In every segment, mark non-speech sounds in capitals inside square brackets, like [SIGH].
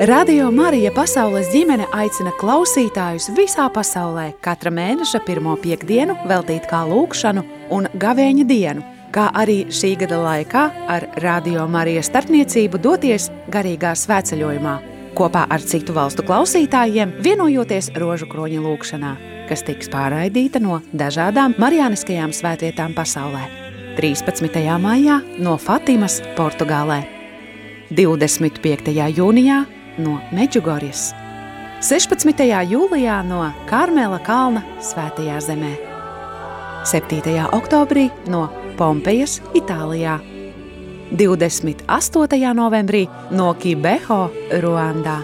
Radio Marija Pasaules ģimene aicina klausītājus visā pasaulē katra mēneša pirmo piekdienu veltīt kā lūkšanu un gavēņa dienu, kā arī šī gada laikā ar Radio Marija starpniecību doties garīgā svētceļojumā kopā ar citu valstu klausītājiem, vienojoties rožu kroņa lūkšanā, kas tiks pārraidīta no dažādām marijāniskajām svētvietām pasaulē. 13. maijā no Fatimas, Portugālē, 25. jūnijā no Meģugorjas, 16. jūlijā no Karmela kalna Svētajā zemē, 7. oktobrī no Pompejas, Itālijā, 28. novembrī no Kibeho, Ruandā,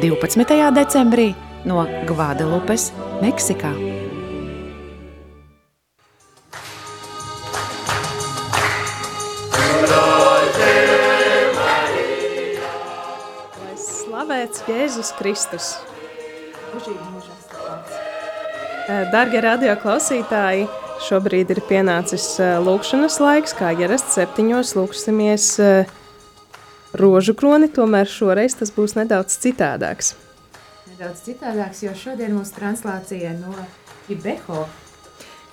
12. decembrī no Gvadelupes, Meksikā. Slavēts Jēzus Kristus. Dargie radio klausītāji, šobrīd ir pienācis lūkšanas laiks, kā ierasts septiņos lūksimies rožu kroni, tomēr šoreiz tas būs nedaudz citādāks. Nedaudz citādāks, jo šodien mūsu translācija no Ibeho.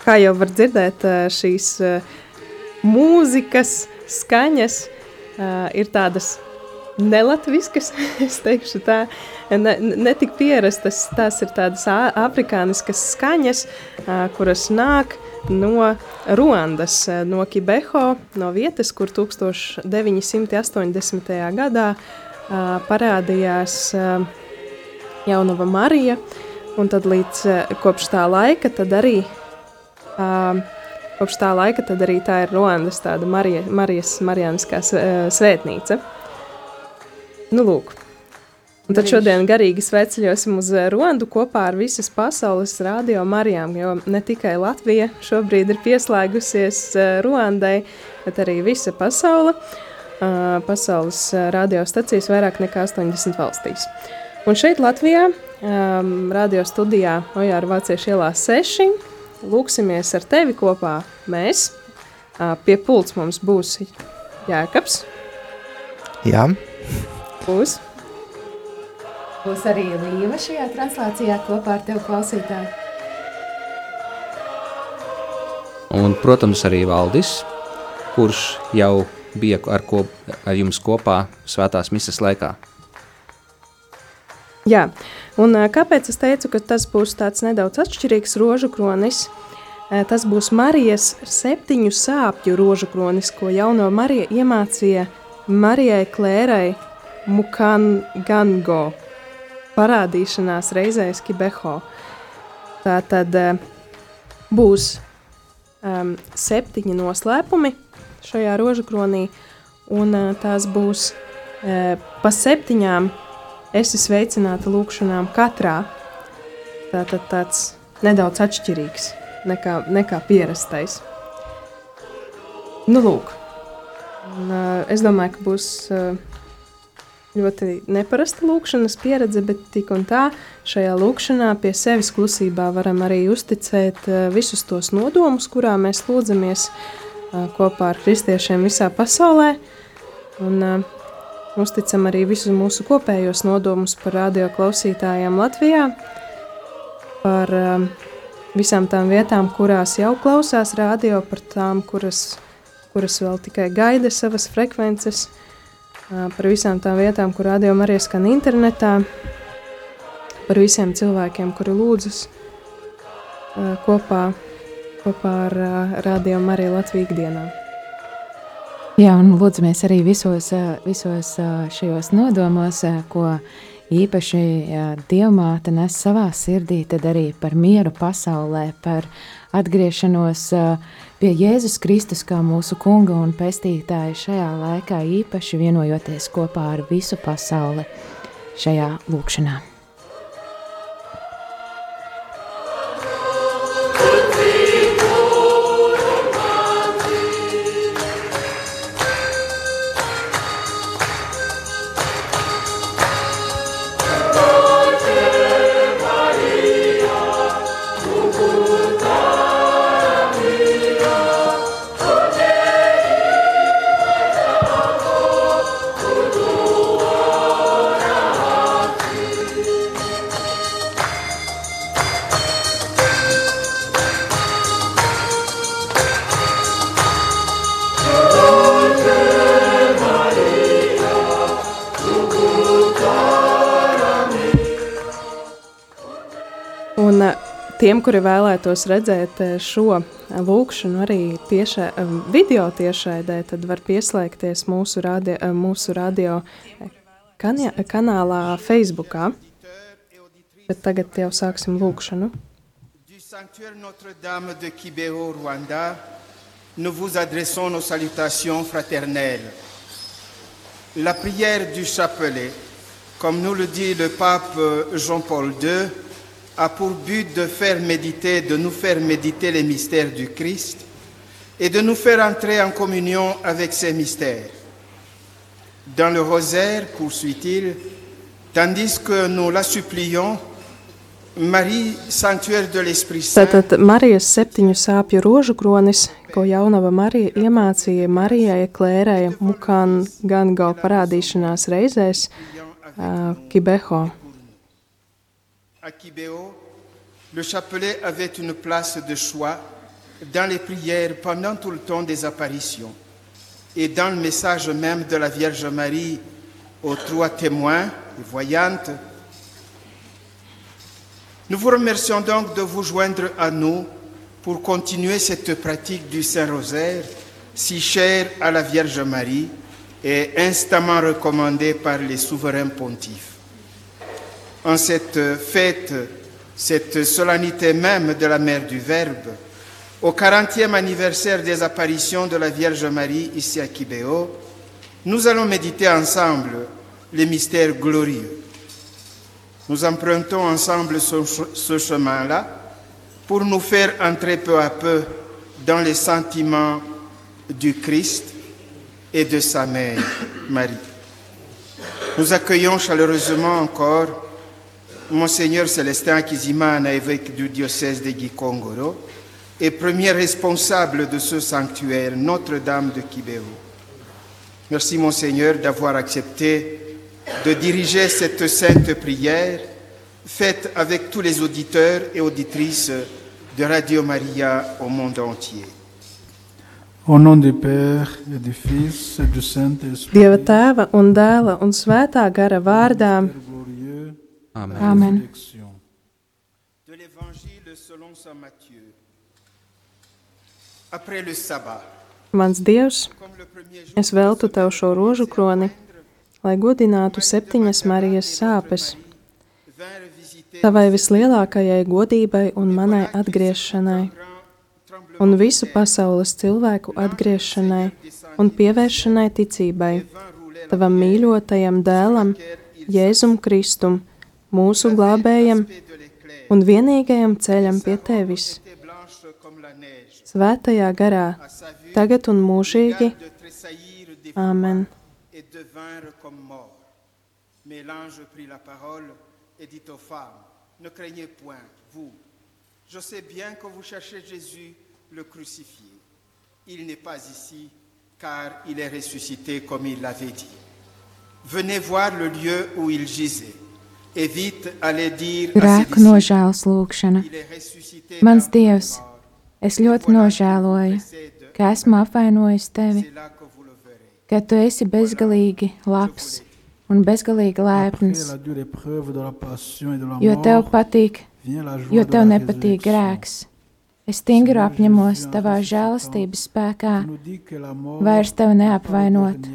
Kā jau var dzirdēt, šīs mūzikas skaņas ir tādas nelatviskas, [LAUGHS] es teikšu tā, ne, netik pierastas, tās ir tādas afrikāniskas skaņas, kuras nāk no Ruandas, no Kibeho, no vietas, kur 1980. gadā parādījās jaunava Marija, un tad līdz kopš tā laika tad arī kopš tā laika tad arī tā ir Ruandas tāda Marija, Marijas Marijāniskā svētnīca. Nu, lūk. Un tad šodien garīgi sveceļosim uz Rondu kopā ar visas pasaules radio Marijām, jo ne tikai Latvija šobrīd ir pieslēgusies Ruandai, bet arī visa pasaule, pasaules radiostacijas vairāk nekā 80 valstīs. Un šeit Latvijā, radio studijā Ojāra Vāciešu ielā 6, lūksimies ar tevi kopā mēs. Pie pults mums būs Jēkabs. Jā. Būs. Būs arī Līva šajā translācijā kopā ar tevi klausītāju. Un, protams, arī Valdis, kurš jau bija ar, ko, ar jums kopā svētās misas laikā. Jā, un kāpēc es teicu, ka tas būs tāds nedaudz atšķirīgs rožu kronis? Tas būs Marijas septiņu sāpju rožu kronis, ko jauno Marija iemācīja Marijai Klērai Mukangango parādīšanās reizēs Kibeho. Tā tad būs um, septiņi noslēpumi šajā rožu kronī, un uh, tās būs uh, pa septiņām esi sveicināta lūkšanām katrā. Tātad tāds nedaudz atšķirīgs nekā, nekā pierastais. Nu, lūk. Un, uh, es domāju, ka būs uh, ļoti neparasta lūkšanas pieredze, bet tik un tā šajā lūkšanā pie sevis klusībā varam arī uzticēt uh, visus tos nodomus, kurā mēs lūdzamies uh, kopā ar kristiešiem visā pasaulē. Un, uh, uzticam arī visus mūsu kopējos nodomus par radio klausītājiem Latvijā, par visām tām vietām, kurās jau klausās radio, par tām, kuras, kuras vēl tikai gaida savas frekvences, uh, par visām tām vietām, kur radio arī skan internetā, par visiem cilvēkiem, kuri lūdzas uh, kopā, kopā ar uh, radio Mariju Latviju ikdienā. Jā, un lūdzamies arī visos, visos šajos nodomos, ko īpaši Dievmāte nes savā sirdī, tad arī par mieru pasaulē, par atgriešanos pie Jēzus Kristus kā mūsu kunga un pestītāja šajā laikā, īpaši vienojoties kopā ar visu pasauli šajā lūkšanā. Tiem, kuri vēlētos redzēt šo lūkšanu tiešraidē, tad var pieslēgties radio, mūsu radio tagad jau sāksim lūkšanu. Nous vous adressons nos salutations fraternelles. La prière du chapelet, comme nous le dit le pape Jean-Paul II, a pour but de faire méditer, de nous faire méditer les mystères du Christ et de nous faire entrer en communion avec ces mystères. Dans le rosaire, poursuit-il, tandis que nous la supplions, Marie, sanctuaire de l'Esprit Saint. À Kibéo, le chapelet avait une place de choix dans les prières pendant tout le temps des apparitions et dans le message même de la Vierge Marie aux trois témoins, les voyantes. Nous vous remercions donc de vous joindre à nous pour continuer cette pratique du Saint-Rosaire si chère à la Vierge Marie et instamment recommandée par les souverains pontifes. En cette fête, cette solennité même de la Mère du Verbe, au 40e anniversaire des apparitions de la Vierge Marie ici à Kibéo, nous allons méditer ensemble les mystères glorieux. Nous empruntons ensemble ce, ce chemin-là pour nous faire entrer peu à peu dans les sentiments du Christ et de sa mère, Marie. Nous accueillons chaleureusement encore Monseigneur Célestin Akizimana, évêque du diocèse de Gikongoro, et premier responsable de ce sanctuaire, Notre-Dame de Kibéo. Merci Monseigneur d'avoir accepté de diriger cette sainte prière faite avec tous les auditeurs et auditrices de Radio Maria au monde entier. Au nom du Père et du Fils et du Saint-Esprit, Dieva tēva un dēla un svētā gara vārdā glorieux, Amen. Amen. De l'Évangile selon saint Matthieu. Après le sabbat, mans Dievs, es veltu tev šo rožu kroni, lai godinātu septiņas Marijas sāpes, tavai vislielākajai godībai un manai atgriešanai, un visu pasaules cilvēku atgriešanai un pievēršanai ticībai, tavam mīļotajam dēlam, Jēzum Kristum, mūsu glābējam un vienīgajam ceļam pie tevis, svētajā garā, tagad un mūžīgi. Amen. Mais l'ange prit la parole et dit aux femmes, ne craignez point, vous. Je sais bien que vous cherchez Jésus, le crucifié. Il n'est pas ici, car il est ressuscité comme il l'avait dit. Venez voir le lieu où il gisait, Grēku nožēlas lūkšana. Mans Dievs, es ļoti nožēloju, ka esmu apvainojis tevi, ka tu esi bezgalīgi labs un bezgalīgi Après lēpns, la dure épreuve de la passion et de la jo tev patīk, jo tev nepatīk grēks. Es stingri apņemos tavā žēlastības spēkā. Vairs tevi neapvainot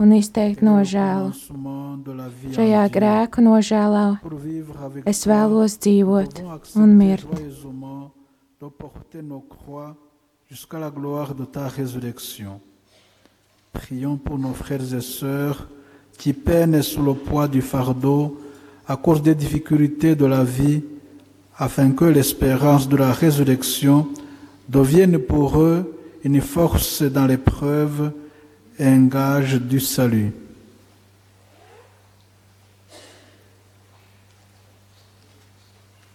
un izteikt nožēlu. Šajā grēku nožēlā Pour vivre avec es vēlos dzīvot un mirt. joyeusement de porter nos croix jusqu'à la gloire de ta résurrection. Prions pour nos frères et sœurs qui peinent sous le poids du fardeau à cause des difficultés de la vie, afin que l'espérance de la résurrection devienne pour eux une force dans l'épreuve et un gage du salut.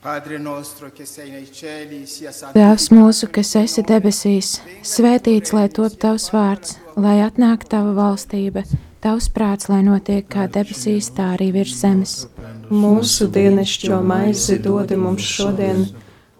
Padre nostro che sei nei cieli, sia Tēvs mūsu, kas esi debesīs, svētīts lai top tavs vārds, lai atnāk tava valstība, tavs prāts, lai notiek kā debesīs, tā arī virs zemes. Mūsu dienascho maizi dod mums šodien,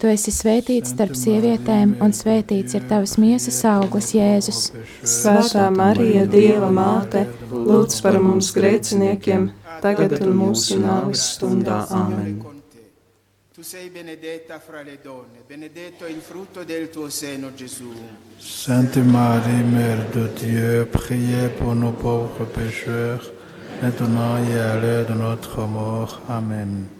Tu esi svētīts starp sievietēm, un svētīts ir tavas miesas auglis, Jēzus. Svētā Marija, Dieva māte, lūdz par mums grēciniekiem, tagad un mūsu nāves stundā. Amen. Tu sei benedetta fra le donne, benedetto il frutto del tuo seno, Gesù. Sainte Marie, Mère de Dieu, priez pour nos pauvres pécheurs, maintenant et à l'heure de notre mort. Amen.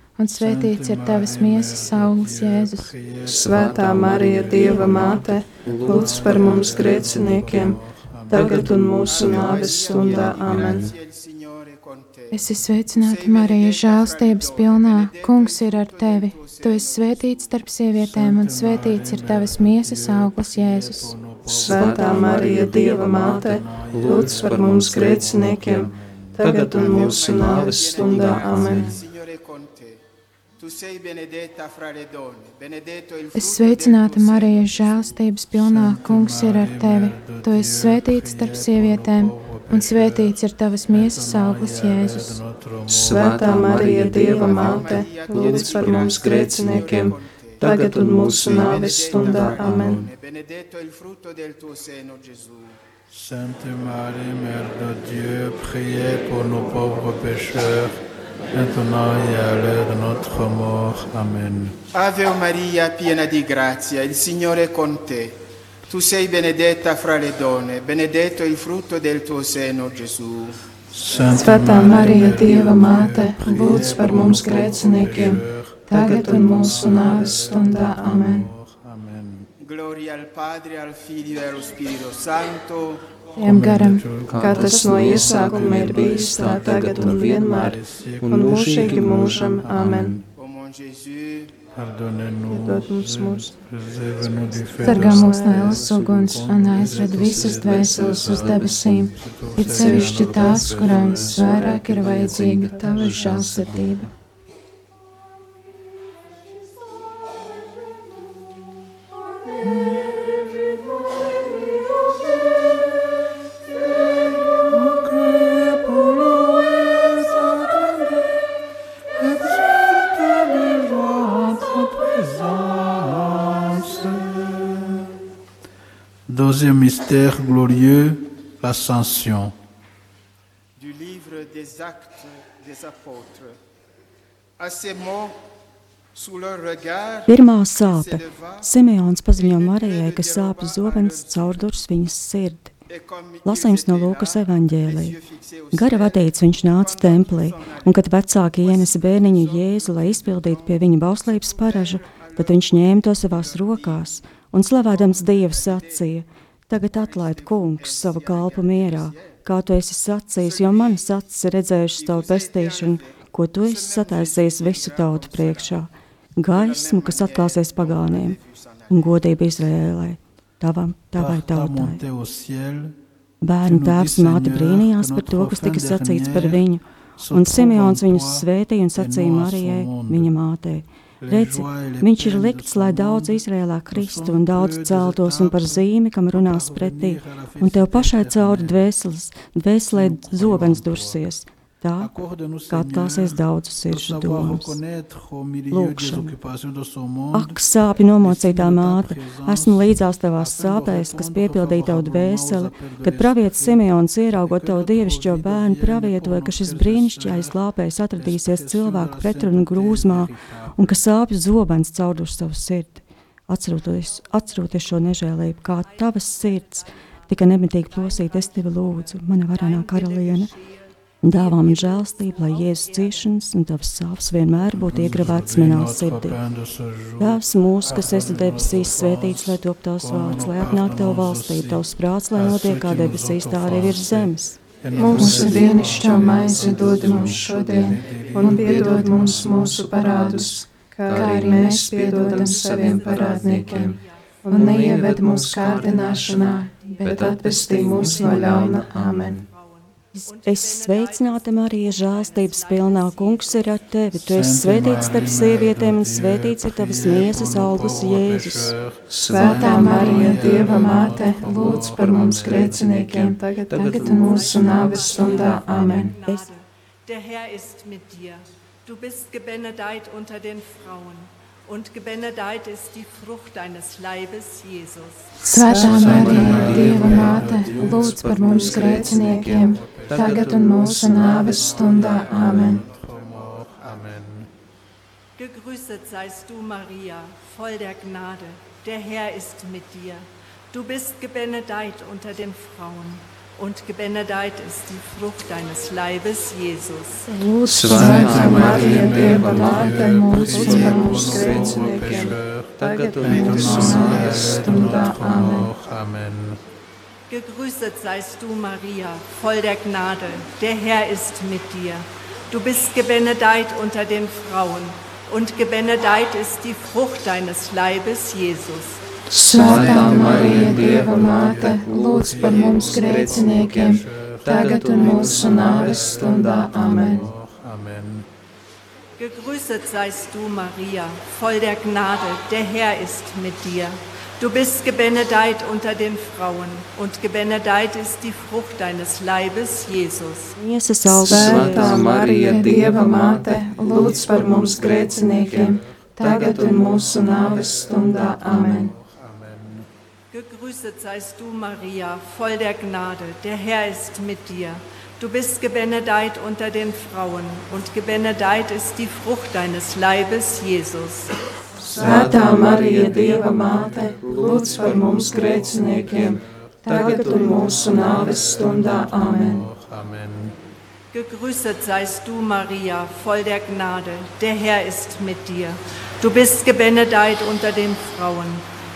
un svētīts ir tavas miesas auglis, Jēzus. Svētā Marija, Dieva māte, lūdz par mums grēciniekiem, tagad un mūsu nāves stundā. Amen. Esi sveicināta, Marija, žēlstības pilnā. Kungs ir ar tevi. Tu esi svētīts starp sievietēm, un svētīts ir tavas miesas auglis, Jēzus. Svētā Marija, Dieva māte, lūdz par mums grēciniekiem, tagad un mūsu nāves stundā. Amen. Es sveicināta, Marija, žēlstības pilnā. Kungs ir ar tevi. Tu esi svētīts starp sievietēm, un svētīts ir tavas miesas auglis, Jēzus. Svētā Marija, Dieva māte, lūdz par mums grēciniekiem, tagad un mūsu nāves stundā. Amen. Sainte Marie, Mère de Dieu, priez pour nos pauvres pécheurs, maintenant et à l'heure de notre mort. Amen. Ave Maria, piena di grazia, il Signore è con te. Tu sei benedetta fra le donne, benedetto il frutto del tuo seno, Gesù. Svētā Marija, Dieva māte, lūdz par mums grēciniekiem, tagad un mūsu nāves stundā. Amen. Gloria al Padre, al Figlio e allo Spirito Santo. Tiem garam, Kā tas no iesākuma ir bijis, tā tagad un vienmēr, un mūžīgi mūžam. Amen. Ô mon Jésus, Pardonnez-nous, Dod mums mūsu feu. sargā mūs no ēlas uguns un aizved visas dvēseles uz debesīm, it sevišķi tās, kurām visvairāk ir vajadzīga tava žēlsirdība. Deuxième mystère glorieux, l'ascension. du livre des Actes des Apôtres. À ces mots, sous leur regard, Pirmā sāpe. Simeons paziņo Marijai, ka sāpju zobens caurdurs viņas sirdi. Lasījums no Lūkas evanģēlī. Gara vadīts viņš nāca templī, un kad vecāki ienesa bērniņu Jēzu, lai izpildītu pie viņa bauslības paražu, tad viņš ņēma to savās rokās un slavādams Dievu sacīja: Tagad atlaid kungs savu kalpu mierā, kā tu esi sacījis, jo manas acis ir redzējušas tavu pestīšanu, ko tu esi sataisījis visu tautu priekšā. Gaismu, kas atklāsies pagāniem, un godību Izrēlē, tavam, tavai tautai. Bērnu tēvs un māte brīnījās par to, kas tika sacīts par viņu, un Simeons viņus svētīja un sacīja Marijai, viņa mātei. Redzi, viņš ir likts, lai daudz Izrēlā kristu un daudz celtos un par zīmi, kam runās pretī, un tev pašai cauri dvēseles, dvēselē zobens dursies. Tā, kā atklāsies daudzu sirdžu domas. Lūkšana. Ak, sāpju nomocītā māte, esmu līdzās tavās sāpēs, kas piepildīja tavu dvēseli, kad pravietis Simeons ieraugot tavu dievišķo bērnu pravietoja, ka šis brīnišķīgais lāpējs atradīsies cilvēku pretrunu grūzmā un ka sāpju zobens caurduši savu sirdi. Atceroties, atceroties šo nežēlību, kā tavas sirds tika nemitīgi plosīta, es tevi lūdzu, mana varenā karaliene, Dāvā man žēlstību, lai Jēzus ciešanas un tavs sāpes vienmēr būtu iegravētas manā sirdī. Tēvs mūsu, kas esi debesīs, svētīts, lai top tavs vārds, lai atnāk tavu valstību, tavs prāts, lai notiek kā debesīs, tā arī virs zemes. Mūsu dienascho maizi dod mums šodien, un piedod mums mūsu parādus, kā arī mēs piedodam saviem parādniekiem, un neieved mūsu kārdināšanā, bet atvestī mūs no ļauna. Amen. Es sveicināta Marija, žēlstības pilnā kungs ir ar tevi. Tu esi svētīts starp sievietēm, un svētīts ir tavas miesas augurs Jēzus. Svētā Marija, Dieva māte, lūdz par mums grēciniekiem, tagad, tagad un mūsu nāves stundā. Amen. Es. Der Herr ist mit dir. Du bist gebenedeit unter den Frauen und gebenedeit ist die Frucht deines Leibes, Jesus. Svētā Marija, Dieva māte, lūdz par mums grēciniekiem, daget und mos in avis. Amen. Gegrüßet seist du, Maria, voll der Gnade. Der Herr ist mit dir. Du bist gebenedeit unter den Frauen. Und gebenedeit ist die Frucht deines Leibes, Jesus. Santa Maria, Deva Mater, Multimus Gretchen, Daget und mos in avis stunda. Amen. Amen. Gegrüßet seist du, Maria, voll der Gnade. Der Herr ist mit dir. Du bist gebenedeit unter den Frauen und gebenedeit ist die Frucht deines Leibes, Jesus. Svētā Marija, Dieva māte, lūdz par mums grēciniekiem, tagad un mūsu nāves stundā. Amen. Gegrüßet seist du, Maria, voll der Gnade, der Herr ist mit dir. Du bist gebenedeit unter den Frauen und gebenedeit ist die Frucht deines Leibes, Jesus. Svētā Marija, Dieva māte, lūdz par mums grēciniekiem, tagad un mūsu nāves stundā. Amen. Gegrüßet seist du, Maria, voll der Gnade. Der Herr ist mit dir. Du bist gebenedeit unter den Frauen und gebenedeit ist die Frucht deines Leibes, Jesus. Svētā Marija, Dieva māte, lūdz par mums grēciniekiem, tagad un mūsu nāves stundā. Amen. Amen. Gegrüßet seist du, Maria, voll der Gnade. Der Herr ist mit dir. Du bist gebenedeit unter den Frauen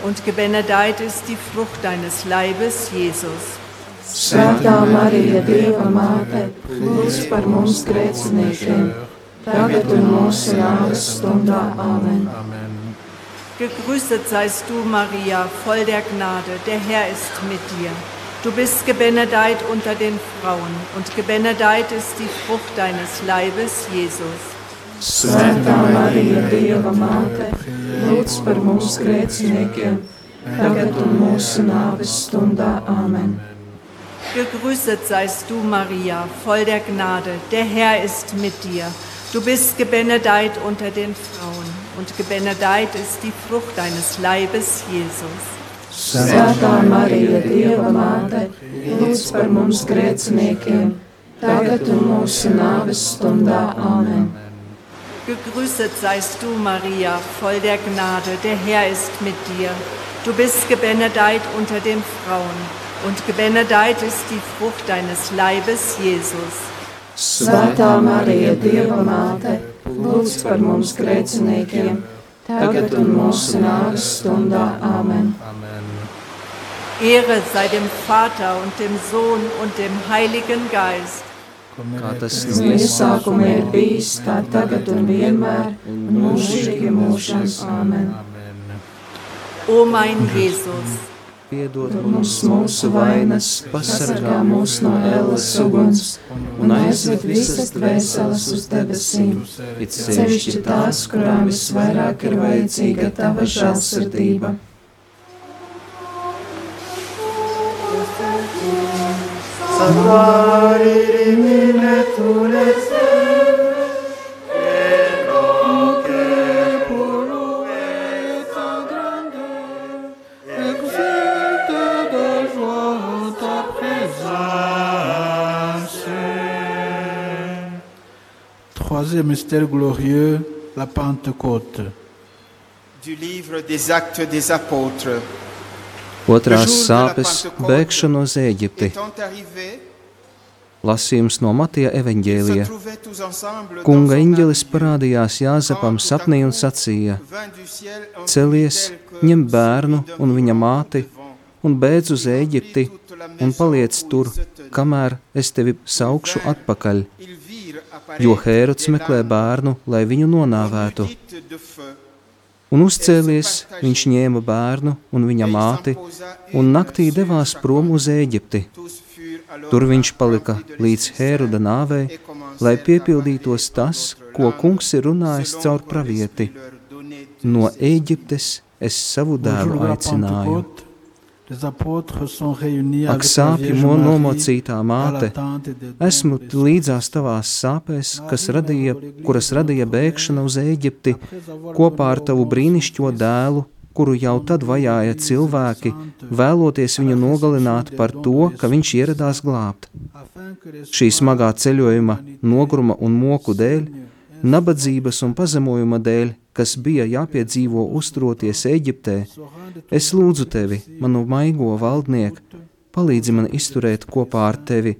und gebenedeit ist die Frucht deines Leibes, Jesus. Svētā Marija, Dieva māte, lūdz par mums grēciniekiem, tagad un mūsu nāves stundā. Amen. Gegrüßet seist du, Maria, voll der Gnade, der Herr ist mit dir. Du bist gebenedeit unter den Frauen und gebenedeit ist die Frucht deines Leibes, Jesus. Svētā Marija, Dieva māte, lūdz par mums grēciniekiem, tagad un mūsu nāves stundā. Amen. Gegrüßet seist du, Maria, voll der Gnade, der Herr ist mit dir. Du bist gebenedeit unter den Frauen und gebenedeit ist die Frucht deines Leibes, Jesus. Svētā Marija, Dieva māte, lūdz par mums grēciniekiem, tagad un mūsu nāves stundā. Amen. Gegrüßet seist du, Maria, voll der Gnade, der Herr ist mit dir. Du bist gebenedeit unter den Frauen und gebenedeit ist die Frucht deines Leibes, Jesus. Svētā Marija, Dieva māte, lūdz par mums grēciniekiem, tagad un mūsu nāves stundā. Amen. Amen. Ehre sei dem Vater und dem Sohn und dem Heiligen Geist kā tas no iesākuma ir bijis, tā tagad un vienmēr, un mūžīgi mūžams. Amen. O mein Jēzus! Piedod mums mūsu vainas, pasargā mūs no ēlas uguns un aizved visas dvēseles uz debesīm, it sevišķi tās, kurām visvairāk ir vajadzīga tava žēlsirdība. savoir éliminer tous les êtres Troisième mystère glorieux, la Pentecôte. Du livre des actes des apôtres. Otrās sāpes - bēgšana uz arrivés, Lasījums no Matija evaņģēlija. Kunga eņģelis parādījās Jāzepam sapnī un sacīja: Celies, ņem bērnu un viņa māti un beidz uz Ēģipti un paliec tur, kamēr es tevi saukšu atpakaļ. Jo Hērods meklē bērnu, lai viņu nonāvētu. Un uzcēlies, viņš ņēma bērnu un viņa māti un naktī devās prom uz alors Tur viņš palika līdz Hēroda nāvei, lai piepildītos tas, ko kungs ir runājis caur pravieti. No ces Ēģiptes es savu dēlu aicināju. Ak, sāpju nomocītā māte, esmu līdzās tavās sāpēs, kas radīja, kuras radīja bēgšana uz avoir kopā ar tavu brīnišķo dēlu, kuru jau tad vajāja cilvēki, vēloties viņu nogalināt par to, ka viņš ieradās glābt. Šī smagā ceļojuma, nogruma un moku dēļ, nabadzības un pazemojuma dēļ, kas bija jāpiedzīvo uzturoties Eģiptē, es lūdzu tevi, manu maigo valdnieku, palīdzi man izturēt kopā ar tevi,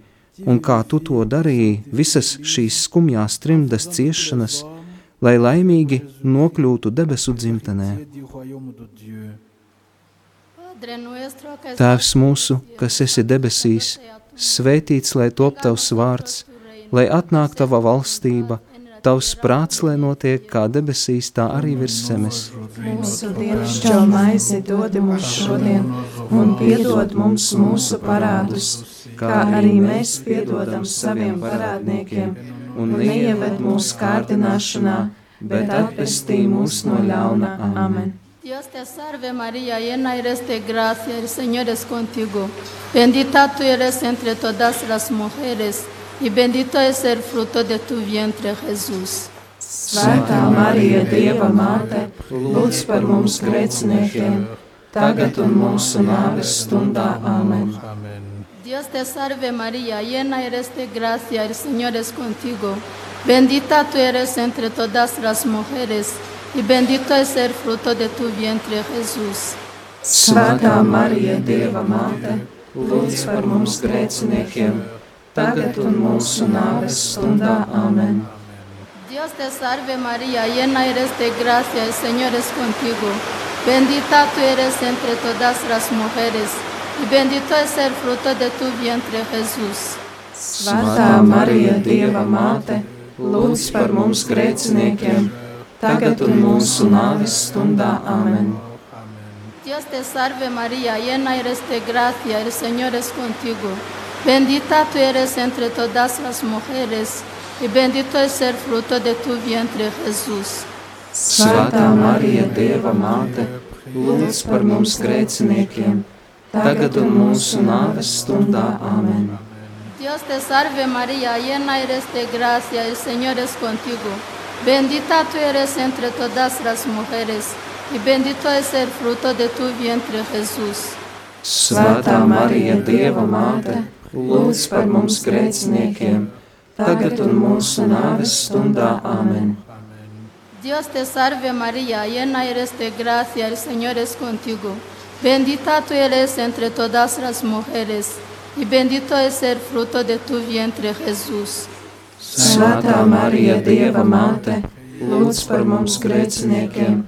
un kā tu to darīji, visas šīs skumjās trimdas ciešanas, lai laimīgi nokļūtu debesu dzimtenē. Tēvs mūsu, kas esi debesīs, svētīts lai top tavs vārds, lai atnāk tava valstība, tavs prāts, lai notiek kā debesīs, tā arī virs zemes. Mūsu dienascho maizi dod mums šodien, un piedod mums mūsu parādus, kā arī mēs piedodam saviem parādniekiem, un neieved mūsu kārdināšanā, bet atpestī mūs no ļauna. Amen. Dios te salve María, llena eres de gracia, el Señor es contigo. Bendita tú eres entre todas las mujeres, y bendito es el fruto de tu vientre Jesús. Svētā Marija, Dieva māte, lūdz par mums grēciniekiem, tagad un mūsu nāves stundā. Amen. Dios te salve María, llena eres de gracia, el Señor es contigo. Bendita tú eres entre todas las mujeres, y bendito es el fruto de tu vientre Jesús. Svētā Marija, Dieva māte, lūdz par mums grēciniekiem, tagad un mūsu nāves stundā. Amen. Dios te salve María, llena eres de gracia, el Señor es contigo. Bendita tú eres entre todas las mujeres, y bendito es el fruto de tu vientre Jesús. Svētā Marija, Dieva māte, lūdz par mums grēciniekiem, tagad un mūsu nāves stundā. Amen. Dios te salve María, llena eres de gracia, el Señor es contigo. Bendita tú eres entre todas las mujeres, y bendito es el fruto de tu vientre Jesús. Svētā Marija, Dieva māte, lūdz par mums grēciniekiem, tagad un mūsu nāves stundā. Amen. Dios te salve María, llena eres de gracia, el Señor es contigo. Bendita tú eres entre todas las mujeres, y bendito es el fruto de tu vientre Jesús. Svētā Marija, Dieva māte, lūdz par mums grēciniekiem, tagad un mūsu nāves stundā. Amen. Dios te salve María, llena eres de gracia, el Señor es contigo. Bendita tú eres entre todas las mujeres, y bendito es el fruto de tu vientre Jesús. Svētā Marija, Dieva māte, lūdz par mums grēciniekiem,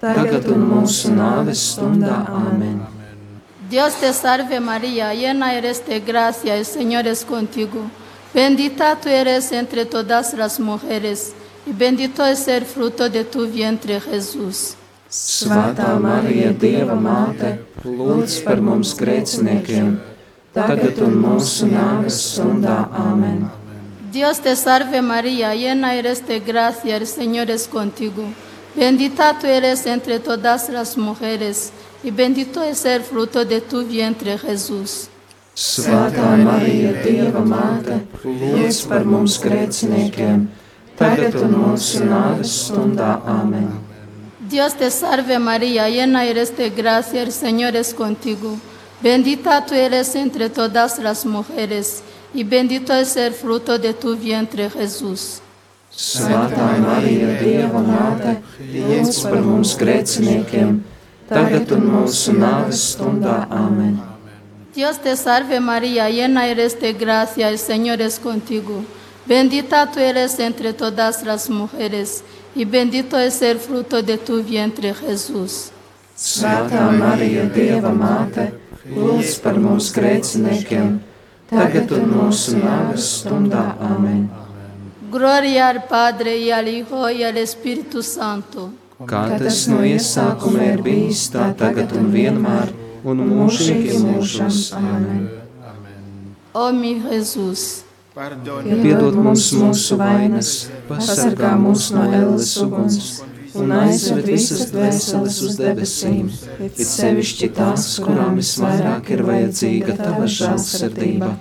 tagad un mūsu nāves stundā. Amen. Dios te salve María, llena eres de gracia, el Señor es contigo. Bendita tú eres entre todas las mujeres, y bendito es el fruto de tu vientre Jesús. Svētā Marija, Dieva māte, lūdz par mums grēciniekiem, tagad un mūsu nāves stundā. Amen. Dios te salve María, llena eres de gracia, el Señor es contigo. Bendita tú eres entre todas las mujeres, y bendito es el fruto de tu vientre Jesús. Svētā Marija, Dieva māte, lūdz par mums grēciniekiem, tagad un mūsu nāves stundā. Amen. Dios te salve María, llena eres de gracia, el Señor es contigo. Bendita tú eres entre todas las mujeres, y bendito es el fruto de tu vientre, Jesús. Svētā Marija, Dieva māte, lūdz par mums grēciniekiem, tagad un mūsu nāves stundā. Amen. Dios te salve María, llena eres de gracia, el Señor es contigo. Bendita tú eres entre todas las mujeres, y bendito es el fruto de tu vientre, Jesús. Svētā Marija, Dieva māte, lūdz par mums grēciniekiem, tagad un mūsu nāves stundā. Amen. Gloria al Padre, y al Hijo, y al Espíritu Santo. Kā tas no iesākuma ir bijis, tā tagad un vienmēr, un mūžīgi mūžos. Amen. Oh mi Jesús, Piedod mums mūsu vainas, pasargā mūs no elles uguns un aizved visas dvēseles uz debesīm, it sevišķi tās, kurām visvairāk ir vajadzīga tava žēlsirdība.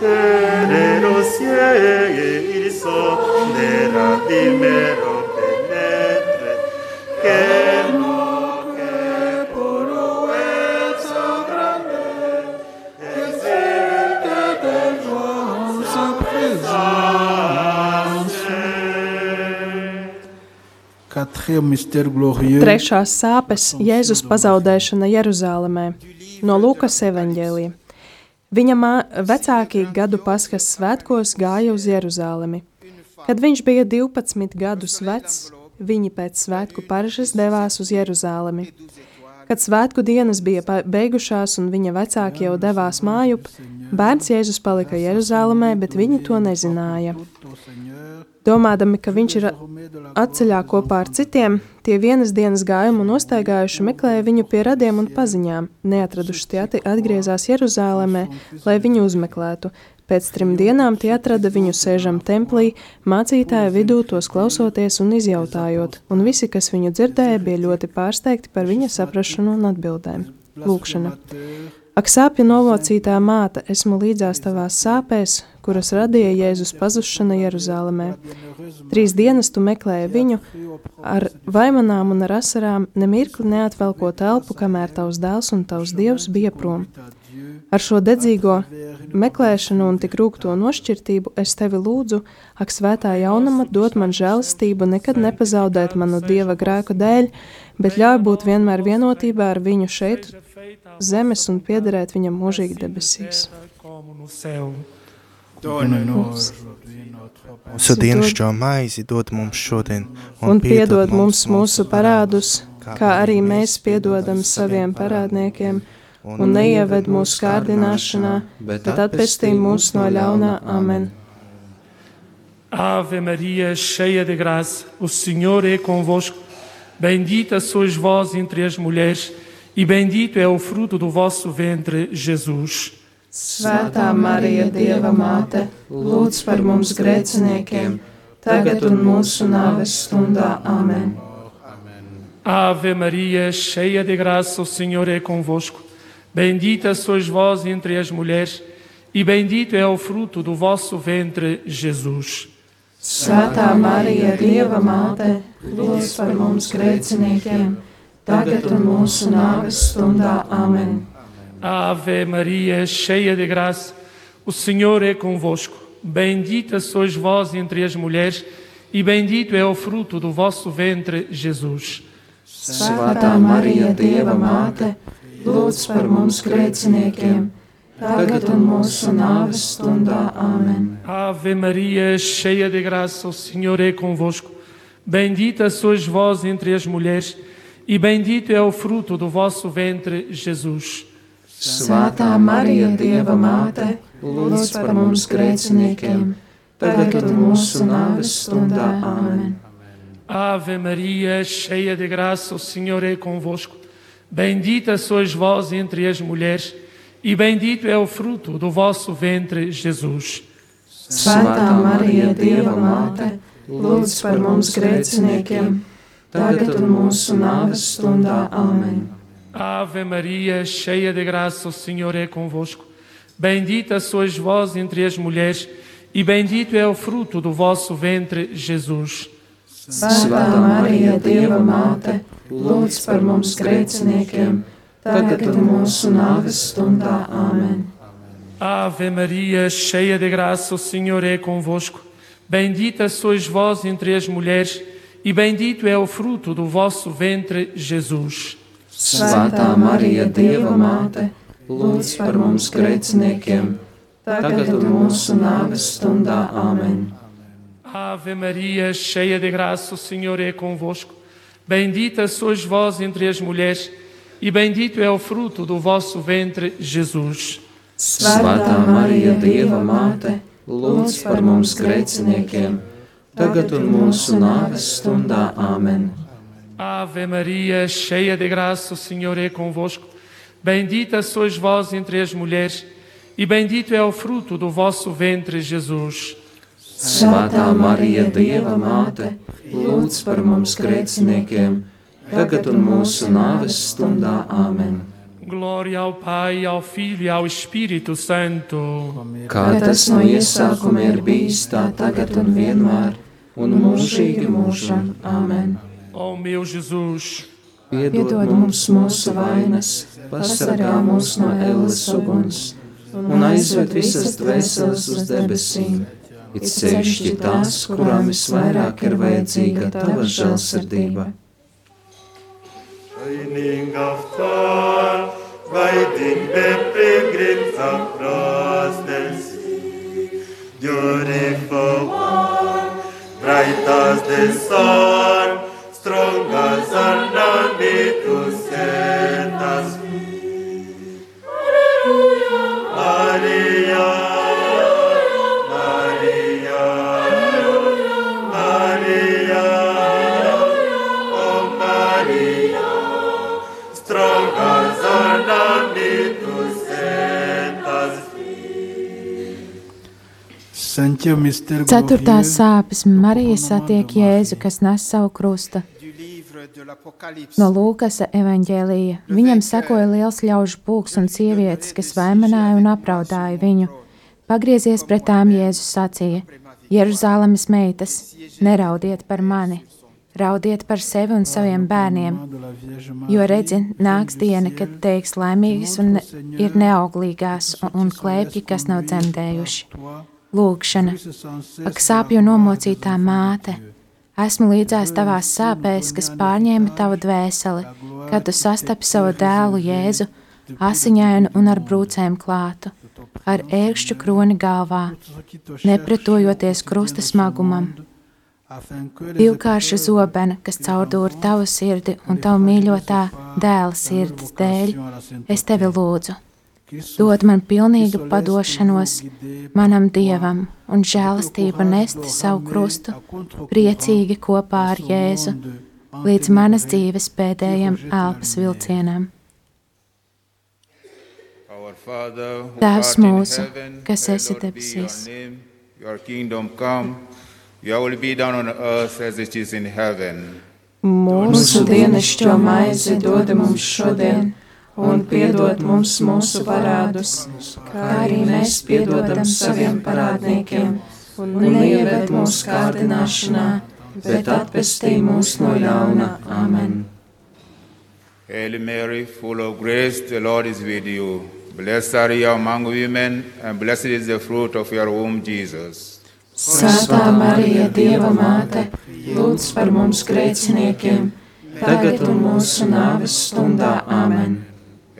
Terrero cielo son de la primero Trešās sāpes Jēzus pazaudēšana Jeruzālēmē no Lūkas evaņģēlija. Viņa mā- vecākie gadu paskas svētkos gāja uz Jeruzālemi. Kad viņš bija 12 gadus vecs, viņi pēc svētku paražas devās uz Jeruzālemi. Kad svētku dienas bija beigušās un viņa vecāki jau devās mājup, bērns Jēzus palika Jeruzālēmē, bet viņi to nezināja. Domādami, ka viņš ir atceļā kopā ar citiem, tie vienas dienas gājumu nostaigājuši meklēja viņu pie radiem un paziņām. Neatraduši tie atgriezās Jeruzālēmē, lai viņu uzmeklētu. Pēc trim dienām tie atrada viņu sēžam templī, mācītāja vidū tos klausoties un izjautājot, un visi, kas viņu dzirdēja, bija ļoti pārsteigti par viņa saprašanu un atbildēm. Lūkšana. Ak, sāpju novocītā māte, esmu līdzās tavās sāpēs, kuras radīja Jēzus pazušana Jeruzālēmē. Trīs dienas tu meklēji viņu, ar vaimanām un ar asarām, nemirkli neatvelko telpu, kamēr tavs dēls un tavs dievs bija prom. Ar šo dedzīgo meklēšanu un tik rūkto nošķirtību es tevi lūdzu, ak, svētā jaunama, dod man žēlastību, nekad nepazaudēt manu dieva grēku dēļ, bet ļauj būt vienmēr vienotībā ar viņu šeit, zemes un piederēt viņam mūžīgi debesīs. Mūsu dienascho maizi dod mums šodien, Un piedod mums mūsu parādus, kā arī mēs piedodam saviem parādniekiem, un neieved mūsu kārdināšanā, bet atpestī mūs no ļaunā. Amen. Ave Maria, cheia de graça, o Senhor é convosco. Bendita sois vós entre as mulheres, e bendito é o fruto do vosso ventre, Jesus. Svētā Marija, Dieva māte, lūdz par mums grēciniekiem, tagad un mūsu nāves stundā. Amen. Ave Maria, cheia de graça, o Senhor é convosco. Bendita sois vós entre as mulheres, e bendito é o fruto do vosso ventre, Jesus. Svētā Marija, Dieva māte, lūdz par mums grēciniekiem, tagad un mūsu nāves stundā. Amen. Ave Maria, cheia de graça, o Senhor é convosco. Bendita sois vós entre as mulheres, e bendito é o fruto do vosso ventre, Jesus. Svētā Marija, Dieva māte, lūdz par mums grēciniekiem, tagad un mūsu nāves stundā. Amen. Ave Maria, cheia de graça, o Senhor é convosco. Bendita sois vós entre as mulheres, e bendito é o fruto do vosso ventre, Jesus. Svētā Marija, Dieva māte, lūdz par mums grēciniekiem, tagad un mūsu nāves stundā. Amen. Ave Maria, cheia de graça, o Senhor é convosco. Bendita sois vós entre as mulheres, e bendito é o fruto do vosso ventre, Jesus. Svētā Marija, Dieva māte, lūdz par mums grēciniekiem, tagad un mūsu nāves stundā. Amen. Ave Maria, cheia de graça, o Senhor é convosco. Bendita sois vós entre as mulheres, e bendito é o fruto do vosso ventre, Jesus. Svētā Marija, Dieva māte, lūdz par mums grēciniekiem, tagad mūsu nāves stundā. Āmen. Ave Maria, cheia de graça, o Senhor é convosco. Bendita sois vós entre as mulheres, e bendito é o fruto do vosso ventre, Jesus. Svētā Marija, Dieva māte, lūdz par mums grēciniekiem, tagad un mūsu nāves stundā. Āmen. Ave Maria, cheia de graça, o Senhor é convosco. Bendita sois vós entre as mulheres, e bendito é o fruto do vosso ventre, Jesus. Svētā Marija, Dieva māte, lūdz par mums grēciniekiem, tagad un mūsu nāves stundā. Āmen. Ave Maria, cheia de graça, o Senhor é convosco. Bendita sois vós entre as mulheres, e bendito é o fruto do vosso ventre, Jesus. Svētā Marija, Dieva māte, lūdz par mums grēciniekiem, tagad un mūsu nāves stundā. Āmen. Glória ao Pai, ao Filho e ao Espírito Santo. Kā tas no iesākuma ir bijis, tā tagad un vienmēr, un mūžīgi mūžam. Āmen. Ó meu Jesus, Piedod mums mūsu vainas, pasargā mūs no ēles uguns, un aizved visas dvēseles uz debesīm, it sevišķi tās, kurām visvairāk ir vajadzīga tava žēlsirdība. Shining after, guiding the pilgrims across the sea. Beautiful one, bright as the sun, strong as an army to set us free. Mystère Ceturtās glorieux, sāpes Marija satiek Jēzu, kas nes savu krustu. No Lūkas evanģēlīja viņam sekoja liels ļaužu pulks un sievietes, kas vaimanāja un apraudāja viņu. Pagriezies pret tām Jēzus sacīja: Jeruzalemes meitas, neraudiet par mani, raudiet par sevi un saviem bērniem, jo redzi, nāks diena, kad teiks laimīgas un ne- ir neauglīgās un, un klēpji, kas nav dzemdējuši. Lūkšana, ak, sāpju nomocītā māte, esmu līdzās tavās sāpēs, kas pārņēma tavu dvēseli, kad tu sastapi savu dēlu Jēzu, asiņainu un ar brūcēm klātu, ar ērkšķu kroni galvā, nepretojoties krusta smagumam. Divkārša zobena, kas caurdūra tavu sirdi un tavu mīļotā dēla sirds dēļ, es tevi lūdzu. Dod man pilnīgu padošanos manam dievam un žēlastību nest savu krustu priecīgi kopā ar Jēzu līdz manas dzīves pēdējiem elpas vilcienam. Our Father, who Tēvs art in mūsu, heaven, kas esi debesīs, name. Your kingdom come, your will be done on earth as it is in heaven. Mūsu dienascho maizi dod mums šodien, un piedod mums mūsu parādus, kā arī mēs piedodam saviem parādniekiem, un neieved mūsu kārdināšanā, bet atpestī mūs no ļauna. Āmen! Hail Mary, full of grace, the Lord is with you. Blessed are you among women, and blessed is the fruit of your womb, Jesus. Svētā Marija, Dieva māte, lūdz par mums grēciniekiem, tagad un mūsu nāves stundā. Āmen!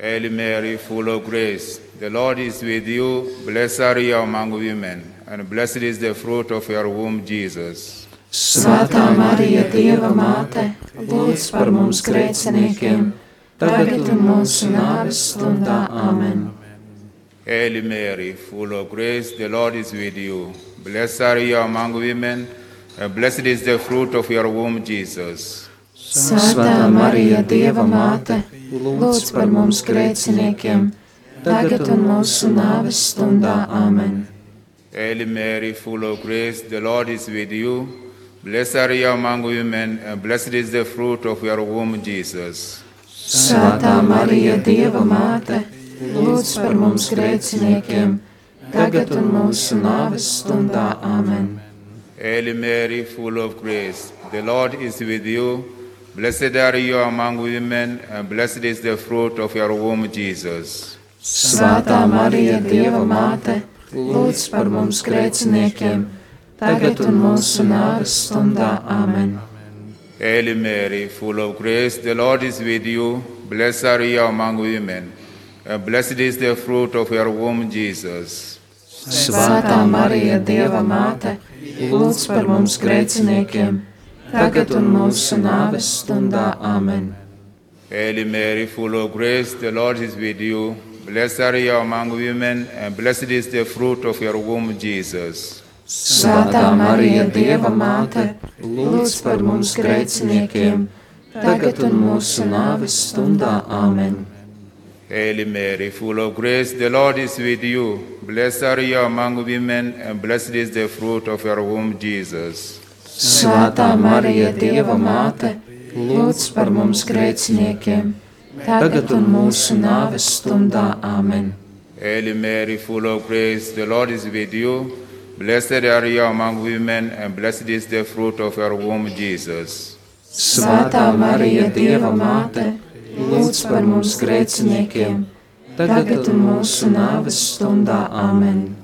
Hail Mary, full of grace, the Lord is with you. Blessed are you among women, and blessed is the fruit of your womb, Jesus. Svētā Marija, Dieva māte, lūdz par mums grēciniekiem, tagad un mūsu nāves stundā. Āmen! Hail Mary, full of grace, the Lord is with you. Blessed are you among women, and blessed is the fruit of your womb, Jesus. Svētā Marija, Dieva māte, lūdz par mums grēciniekiem, tagad un mūsu nāves stundā. Āmen! Hail Mary, full of grace, the Lord is with you. Blessed are you among women, and blessed is the fruit of your womb, Jesus. Svētā Marija, Dieva māte, lūdz par mums grēciniekiem, tagad un mūsu nāves stundā. Amen. Hail Mary, full of grace, the Lord is with you. Blessed are you among women, and blessed is the fruit of your womb, Jesus. Svētā Marija, Dieva māte, lūdz par mums grēciniekiem, tagad un mūsu nāves stundā. Amen. Hail Mary, full of grace, the Lord is with you. Blessed are you among women, and blessed is the fruit of your womb, Jesus. Svētā Marija, Dieva māte, lūdz par mums grēciniekiem, tagad un mūsu nāves stundā. Amen. Hail Mary, full of grace, the Lord is with you. Blessed are you among women, and blessed is the fruit of your womb, Jesus. Svētā Marija, Dieva māte, lūdz par mums grēciniekiem, tagad un mūsu nāves stundā. Amen. Hail Mary, full of grace, the Lord is with you. Blessed are you among women, and blessed is the fruit of your womb, Jesus. Svētā Marija, Dieva māte, lūdz par mums grēciniekiem, tagad un mūsu nāves stundā. Amen. Hail Mary, full of grace, the Lord is with you. Blessed are you among women, and blessed is the fruit of your womb, Jesus. Svētā Marija, Dieva māte, lūdz par mums grēciniekiem, tagad un mūsu nāves stundā. Amen.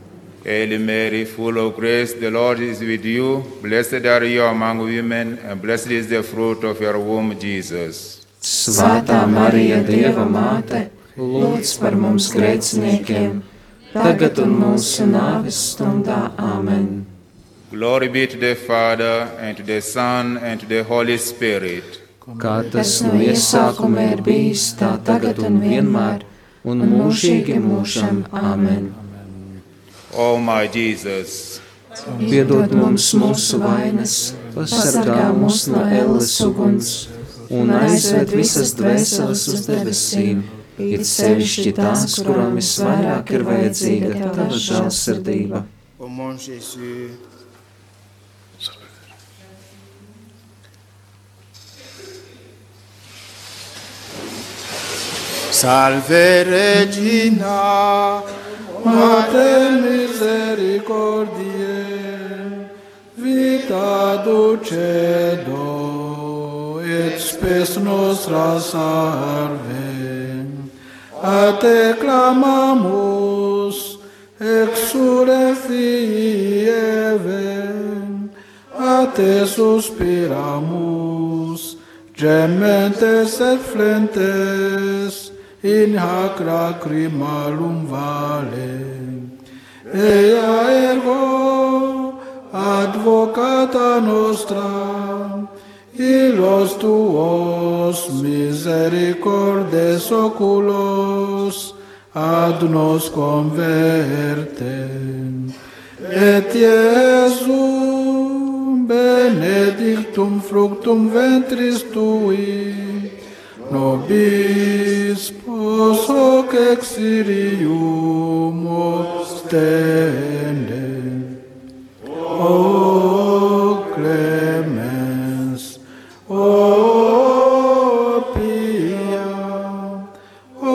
Hail Mary, full of grace, the Lord is with you. Blessed are you among women, and blessed is the fruit of your womb, Jesus. Svētā Marija, Dieva māte, lūdz par mums grēciniekiem, tagad un mūsu nāves stundā. Amen. Glory be to the Father, and to the Son, and to the Holy Spirit. Kā tas no iesākuma ir bijis, tā tagad un vienmēr, un mūžīgi mūžam. Amen. O my Jesus, Piedod mums mūsu vainas, pasargā mūs no elles uguns un aizved visas dvēseles uz debesīm, it sevišķi tās, kurām visvairāk ir vajadzīga tava žēlsirdība. Au mon Jésus, Salve Regina, Mater misericordiae, vita dulcedo, et spes nostra salve. A te clamamus, exure fii Eve, a te suspiramus, gementes et flentes, in hac lacrimalum vale. Ea ergo, advocata nostra, illos tuos misericordes oculos ad nos converte. Et Iesum benedictum fructum ventris tui, nobis pos hoc exilium ostende. O clemens, o pia, o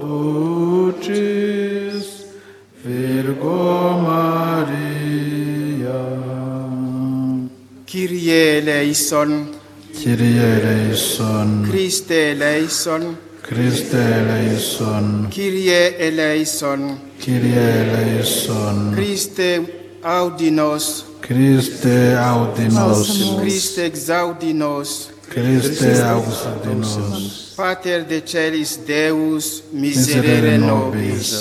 dulcis Virgo Maria. Kyrie eleison, Kyrie eleison, Christe eleison, Christe eleison, Kyrie eleison, Kyrie eleison, Christe audinos, Christe audinos, Christe exaudinos, Christe audinos, Pater de celis Deus, miserere nobis,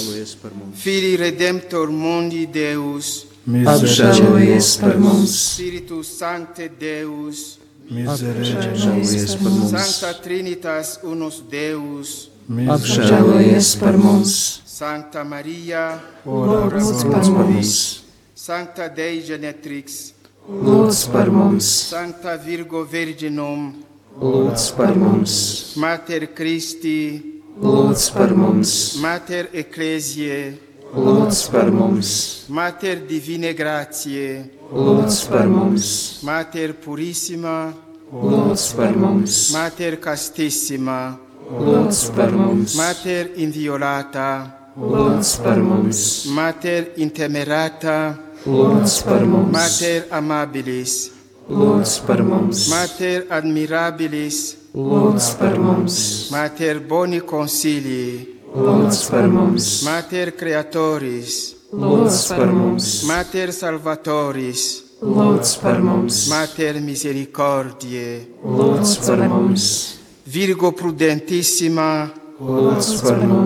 Filii Redemptor mundi Deus, Apžēlojies par mums, Spiritus Sancte Deus, apžēlojies par mums, Sancta Trinitas unus Deus, apžēlojies par mums, Sancta Maria, lūdz par mums, Sancta Dei Genetrix, lūdz par mums, Sancta Virgo Virginum, lūdz par mums, Mater Christi, lūdz par mums, Mater Ecclesiae, Lutz per mums. Mater divine gratie, Lutz per mums. Mater purissima, Lutz per mums. Mater castissima, Lutz per mums. Mater inviolata, Lutz per mums. Mater intemerata, Lutz per mums. Mater amabilis, Lutz per mums. Mater admirabilis, Lutz per mums. Mater boni consilii, mums, Mater creatoris, mums, Mater salvatoris, mums, Mater misericordiae, mums, Virgo prudentissima, mums,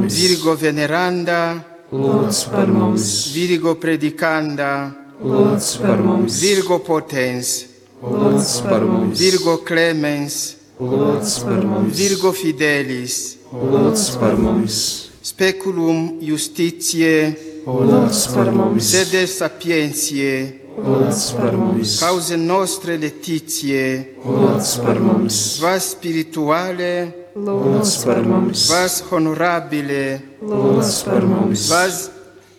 Virgo veneranda, mums, Virgo predicanda, mums, Virgo potens, mums, Virgo clemens, mums, Virgo fidelis, lūdz par mums, speculum justitiae, lūdz par mums, sede sapientiae, lūdz par mums, cause nostre letitiae, lūdz par mums, vas spirituale, lūdz par mums, vas honorabile, lūdz par mums, vas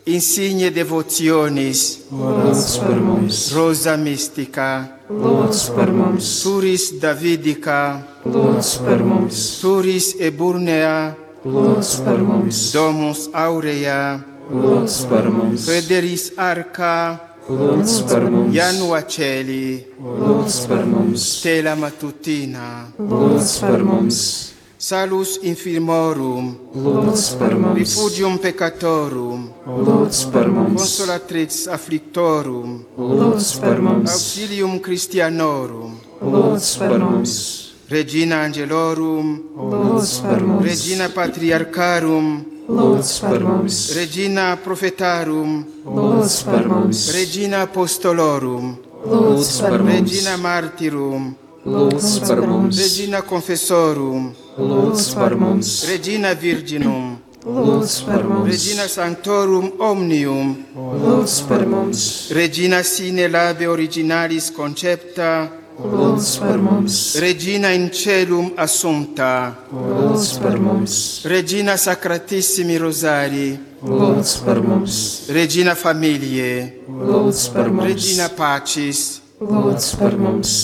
insigne devotionis, lūdz par mums, rosa mystica, lūdz par mums, turis davidica, Lux par mumis. Turis eburnea. Lux par mumis. Domus aurea. Lux par mumis. Federis arca. Lux par mums. Janua celi. Lux per mums. Stella matutina. Lux par mums. Salus infirmorum. Lux par mums. Refugium peccatorum. Lux par mums. Consolatrix afflictorum. Lux par mums. Auxilium Christianorum. Lux par mums. Regina Angelorum, Lodus firmus. Regina Patriarcharum, Lodus firmus. Regina Prophetarum, Lodus firmus. Regina Apostolorum, Lodus firmus. Regina Martyrum, Lodus firmus. Regina Confessorum, Lodus firmus. Regina Virginum, Lodus firmus. Regina Sanctorum Omnium, Lodus firmus. Regina sine labe originalis concepta, lūdz par mums, Regina in Celum Assumpta, lūdz par mums, Regina Sacratissimi Rosari, lūdz par mums, Regina Familiae, lūdz par mums, Regina Pacis, lūdz par mums,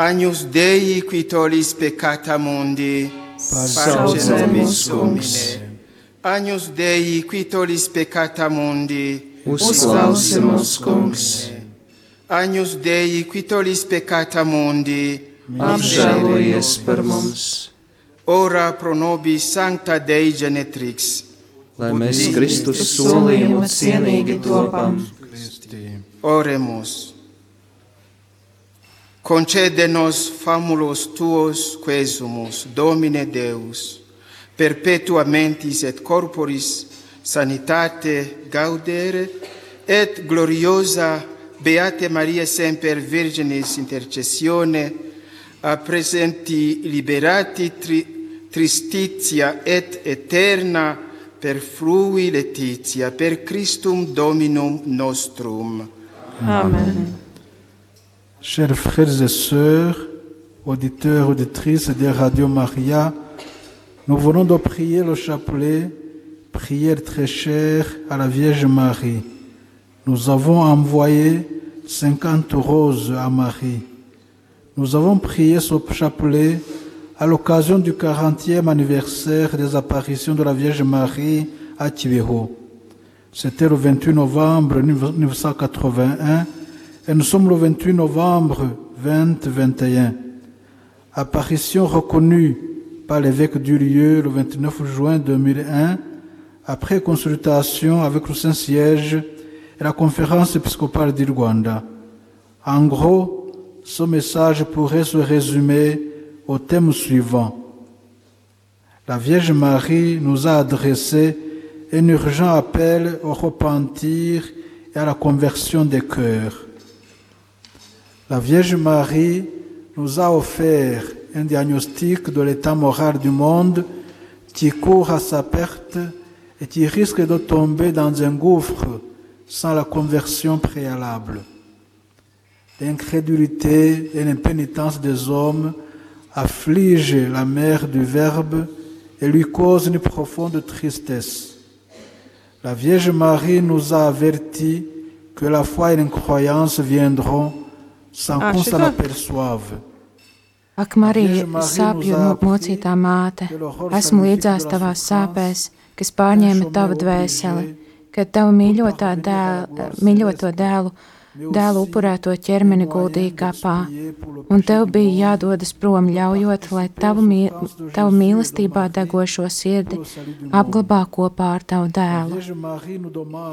Agnus Dei qui tollis peccata mundi, Pace nobis Domine. Agnus Dei qui tollis peccata mundi, uzklausi mūs, kungs, Agnus Dei qui tollis peccata mundi, apžēlojies par mums, ora pro nobis sancta Dei genetrix. lai mēs Kristus solījumu cienīgi topam, Oremus. Concede-nos famulos tuos quesumus, Domine Deus, perpetuamentis et corporis sanitate gaudere, et gloriosa Beate Maria Semper Virginis intercessione, a presenti liberati tri, tristitia et eterna per frui letizia, per Christum Dominum nostrum. Amen. Chers frères et sœurs, auditeurs, auditrices de Radio Maria, nous venons de prier le chapelet, prière très chère à la Vierge Marie. Nous avons envoyé 50 roses à Marie. Nous avons prié ce chapelet à l'occasion du 40e anniversaire des apparitions de la Vierge Marie à Kibeho. C'était le 28 novembre 1981 et nous sommes le 28 novembre 2021. Apparition reconnue par l'évêque du lieu le 29 juin 2001 après consultation avec le Saint-Siège et la conférence épiscopale du. En gros, ce message pourrait se résumer au thème suivant. La Vierge Marie nous a adressé un urgent appel au repentir et à la conversion des cœurs. La Vierge Marie nous a offert un diagnostic de l'état moral du monde qui court à sa perte et qui risque de tomber dans un gouffre sans la conversion préalable. L'incrédulité et l'impénitence des hommes affligent la mère du Verbe et lui causent une profonde tristesse. La Vierge Marie nous a avertis que la foi et l'incroyance viendront sans qu'on s'en aperçoive. Ak, Marija, sāpju mo- mocītā māte, esmu līdzās tavās sāpēs, kas pārņēma tavu dvēseli, kad tavu mīļotā dēl, mīļoto dēlu, dēlu upurēto ķermeni guldīja kapā, un tev bija jādodas prom, ļaujot, lai tavu, mī, tavu mīlestībā degošo sirdi apglabā kopā ar tavu dēlu.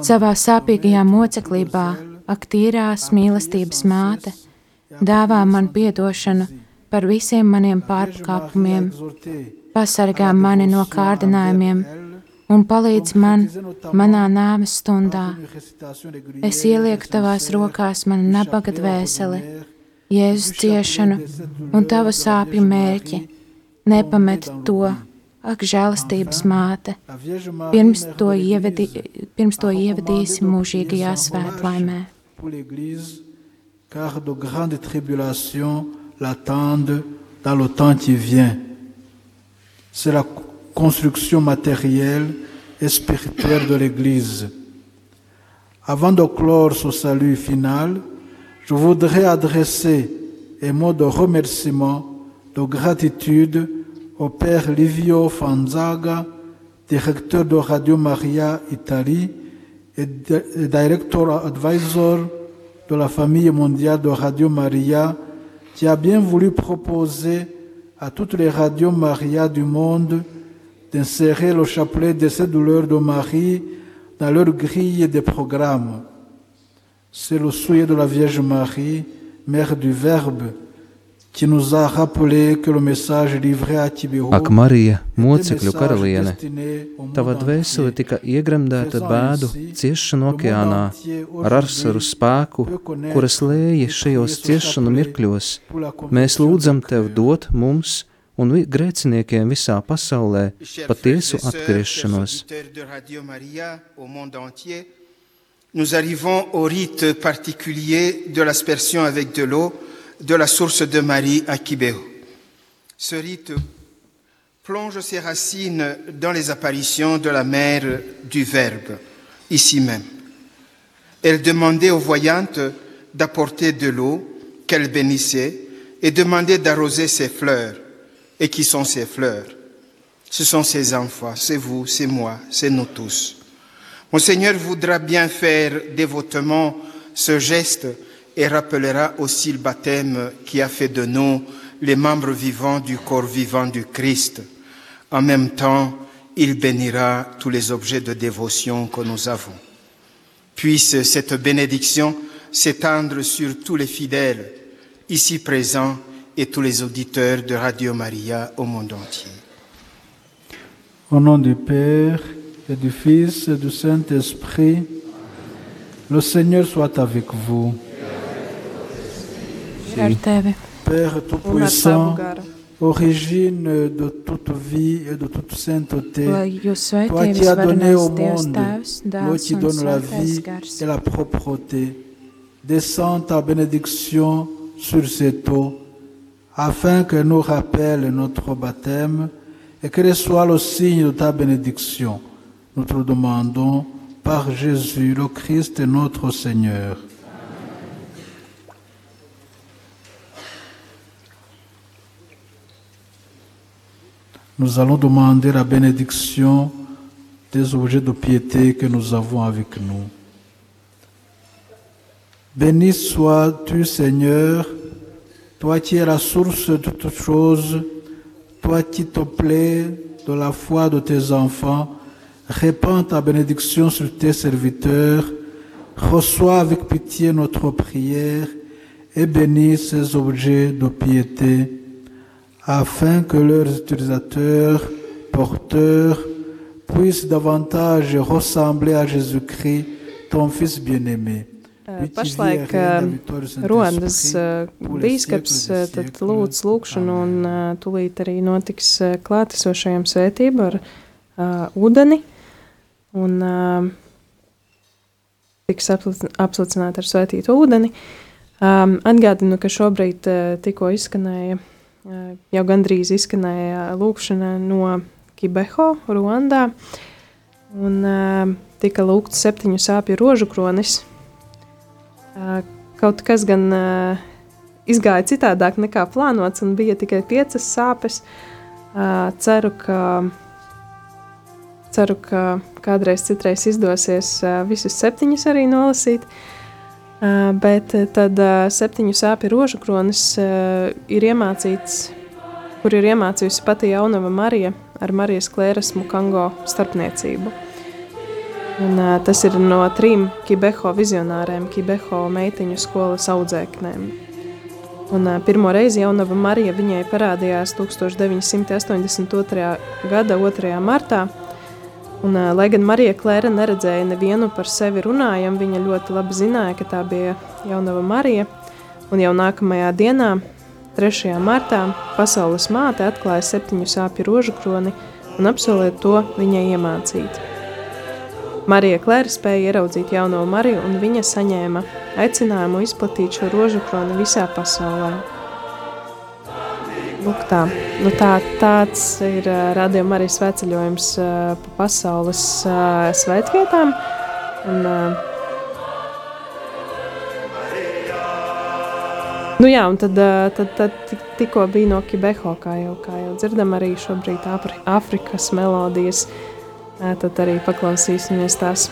Savā sāpīgajā moceklībā, ak, tīrās mīlestības māte, dāvā man piedošanu par visiem maniem pārkāpumiem, pasargā mani no kārdinājumiem un palīdz man manā nāves stundā. Es ielieku tavās rokās manu nabaga dvēseli, Jēzus ciešanu un tavu sāpju mērķi. Nepamet to, ak, žēlastības māte, pirms to, ievedi, pirms to ievedīsi mūžīgajā svētlaimē. car de grandes tribulations l'attendent dans le temps qui vient. C'est la construction matérielle et spirituelle de l'Église. Avant de clore ce salut final, je voudrais adresser un mot de remerciement, de gratitude au Père Livio Fanzaga, directeur de Radio Maria Italie et di- et director advisor de la famille mondiale de Radio Maria, qui a bien voulu proposer à toutes les radios Maria du monde d'insérer le chapelet de ces douleurs de Marie dans leur grille de programmes. C'est le souhait de la Vierge Marie, Mère du Verbe, qui nous a rappelé que le message livré à Tibéru Ak, Marija, mocekļu karaliene, tava dvēsele tika iegremdēta bēdu ciešanu okeānā ar asaru spēku, kuras lēja šajos ciešanu mirkļos. Mēs lūdzam tev dot mums un grēciniekiem visā pasaulē patiesu atgriešanos. nous arrivons au rite particulier de l'aspersion avec de l'eau de la source de Marie à Kibéo. Ce rite plonge ses racines dans les apparitions de la mère du Verbe, ici même. Elle demandait aux voyantes d'apporter de l'eau qu'elle bénissait et demandait d'arroser ses fleurs. Et qui sont ces fleurs Ce sont ses enfants, c'est vous, c'est moi, c'est nous tous. Mon Seigneur voudra bien faire dévotement ce geste et rappellera aussi le baptême qui a fait de nous les membres vivants du corps vivant du Christ. En même temps, il bénira tous les objets de dévotion que nous avons. Puisse cette bénédiction s'étendre sur tous les fidèles ici présents et tous les auditeurs de Radio Maria au monde entier. Au nom du Père et du Fils et du Saint-Esprit, le Seigneur soit avec vous. Père Tout-Puissant, origine de toute vie et de toute sainteté, toi qui as donné au monde l'eau qui donne la vie et la propreté, descends ta bénédiction sur cette eau, afin qu'elle nous rappelle notre baptême et qu'elle soit le signe de ta bénédiction. Nous te demandons par Jésus, le Christ, notre Seigneur. Nous allons demander la bénédiction des objets de piété que nous avons avec nous. Béni sois-tu, Seigneur, toi qui es la source de toutes choses, toi qui te plais de la foi de tes enfants, répands ta bénédiction sur tes serviteurs, reçois avec pitié notre prière et bénis ces objets de piété, afin que leurs utilisateurs, porteurs, puissent davantage ressembler à Jésus-Christ, ton Fils bien-aimé. Pašlaik eh, Rodas eh, bīskaps eh, tad lūdz lūkšanu un eh, tūlīt arī notiks klātesošajam svētību ar uh, ūdeni un uh, tiks apslic- apslicināta ar svētītu ūdeni. Um, atgādinu, ka šobrīd uh, tikko izskanēja, uh, jau gandrīz izskanēja lūkšana no Kibeho, Ruandā, un uh, tika lūgts septiņu sāpju rožu kronis. Uh, Kaut kas gan uh, izgāja citādāk nekā plānots, un bija tikai piecas sāpes. Uh, ceru, ka, ceru, ka kādreiz citreiz izdosies visus septiņus arī nolasīt. Bet tad septiņu sāpju rožu kronis ir iemācīts, kur ir iemācījusi pati jaunava Marija ar Marijas Klēras Mukango starpniecību. Un, uh, tas ir no trim Kibeho vizionāriem, Kibeho meitiņu skolas audzēknēm. Un, uh, pirmo reizi jaunava Marija viņai parādījās 1982. gada 2. martā. Un, uh, lai gan Marija Klēra neredzēja nevienu par sevi runājam, viņa ļoti labi zināja, ka tā bija jaunava Marija. Un jau nākamajā dienā, 3. martā, pasaules māte atklāja septiņu sāpju rožu kroni un apsolīja to viņai iemācīt. Marija Klēra spēja ieraudzīt jauno Mariju, un viņa saņēma aicinājumu izplatīt šo rožu kroni visā pasaulē. Lūk tā, nu tā, tāds ir radījuma arī sveceļojums pa pasaules svētvietām. Un, Nu jā, un tad, tad, tad tikko bija no Kibeho, kā jau, kā jau dzirdam, arī šobrīd Āfrikas melodijas tad arī paklausīsimies tās.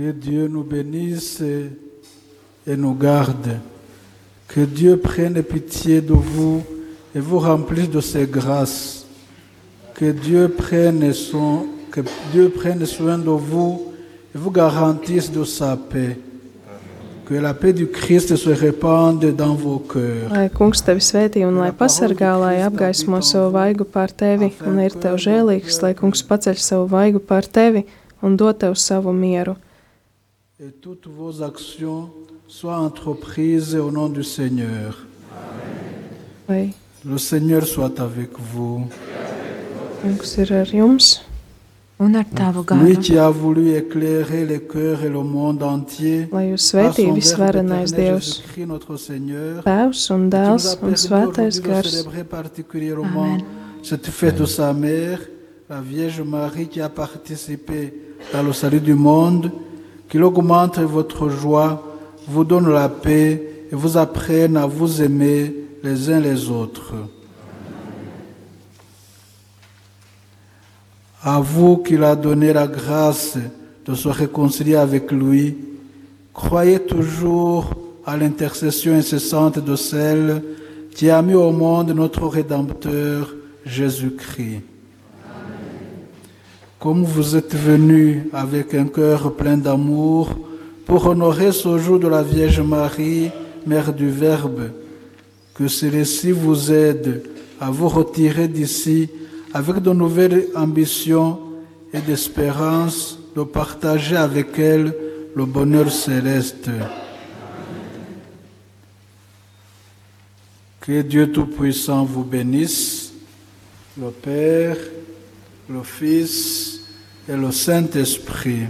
Que Dieu nous bénisse et nous garde. Que Dieu prenne pitié de vous et vous remplisse de ses grâces. Que Dieu prenne, son, que Dieu prenne soin de vous et vous garantisse de sa paix. Que la paix du Christ se répande dans vos cœurs. Lai kungs tevi svētī un lai pasargā, lai apgaismo savu vaigu pār tevi un ir tev žēlīgs, lai kungs paceļ savu vaigu pār tevi un dod tev savu mieru. Et toutes vos actions soient entreprises au nom du Seigneur. Lai Le Seigneur soit avec vous. Lui qui a voulu éclairer les cœurs et le monde entier. Lai jūs svētī visvarenais Dievs, Jésus-Christ, notre Seigneur, Tēvs un Dēls a un permis Svētais aujourd'hui de Gars. célébrer particulièrement cette fête de sa mère, la Vierge Marie qui a participé dans le salut du monde, qu'il augmente votre joie, vous donne la paix et vous apprenne à vous aimer les uns les autres. À vous qu'il a donné la grâce de se réconcilier avec lui, croyez toujours à l'intercession incessante de celle qui a mis au monde notre Rédempteur Jésus-Christ. Comme vous êtes venus avec un cœur plein d'amour pour honorer ce jour de la Vierge Marie, Mère du Verbe, que celui-ci vous aide à vous retirer d'ici avec de nouvelles ambitions et d'espérance de partager avec elle le bonheur céleste. Que Dieu Tout-Puissant vous bénisse, le Père, le Fils et le Saint-Esprit.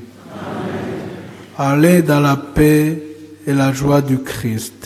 Allez dans la paix et la joie du Christ.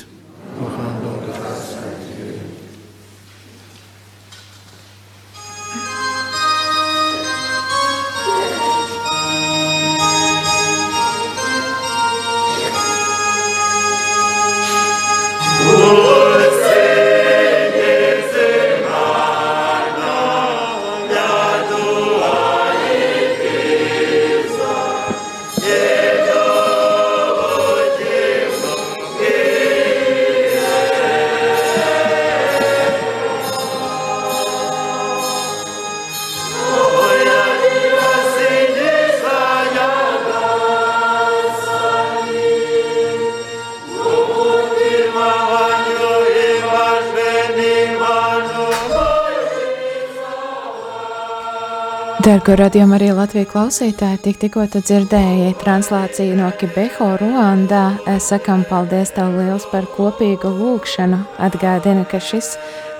Dargo radiomu arī Latvijas klausītāji, tik tikko tu dzirdēji translāciju no Kibeho, Ruandā. Sakam paldies tev liels par kopīgu lūgšanu. Atgādinu, ka šis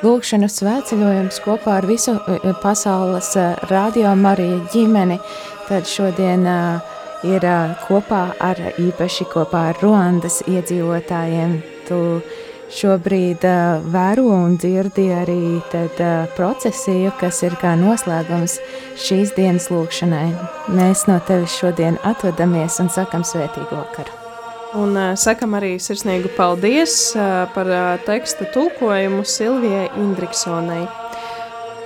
lūgšanu svētceļojums kopā ar visu eh, pasaules eh, radiomu arī ģimeni, tad šodien ir kopā ar īpaši kopā ar Ruandas iedzīvotājiem. Tu šobrīd uh, vēro un dzirdi arī tad, uh, procesiju, kas ir kā noslēgums šīs dienas lūkšanai. Mēs no tevis šodien atvadamies un sakam svētīgu vakaru. Un uh, sakam arī sirsnīgu paldies uh, par uh, teksta tulkojumu Silvijai Indriksonai.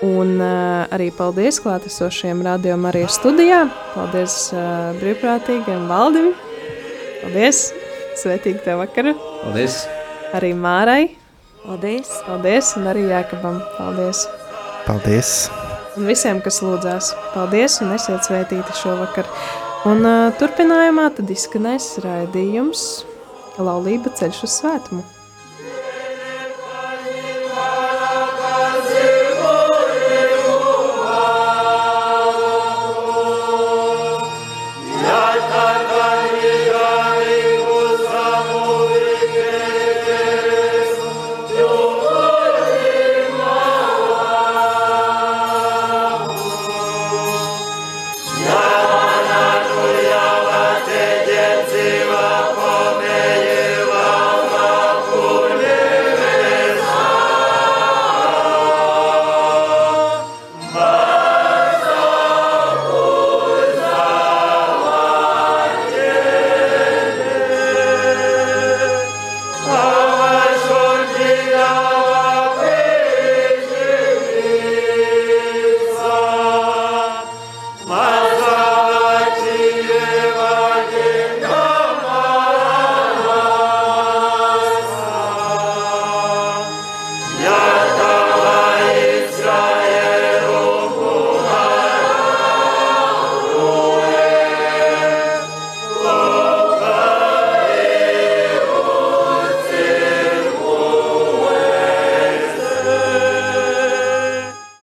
Un uh, arī paldies klātesošiem radiomu arī studijā. Paldies uh, brīvprātīgiem valdim. Paldies! Svētīgi tev vakaru! Paldies! Arī Mārai. Paldies! Paldies! Un arī Jākabam. Paldies! Paldies! Un visiem, kas lūdzās, paldies un esiet svētīti šovakar. Un uh, turpinājumā tad izskanēs raidījums Laulība ceļš uz svētumu.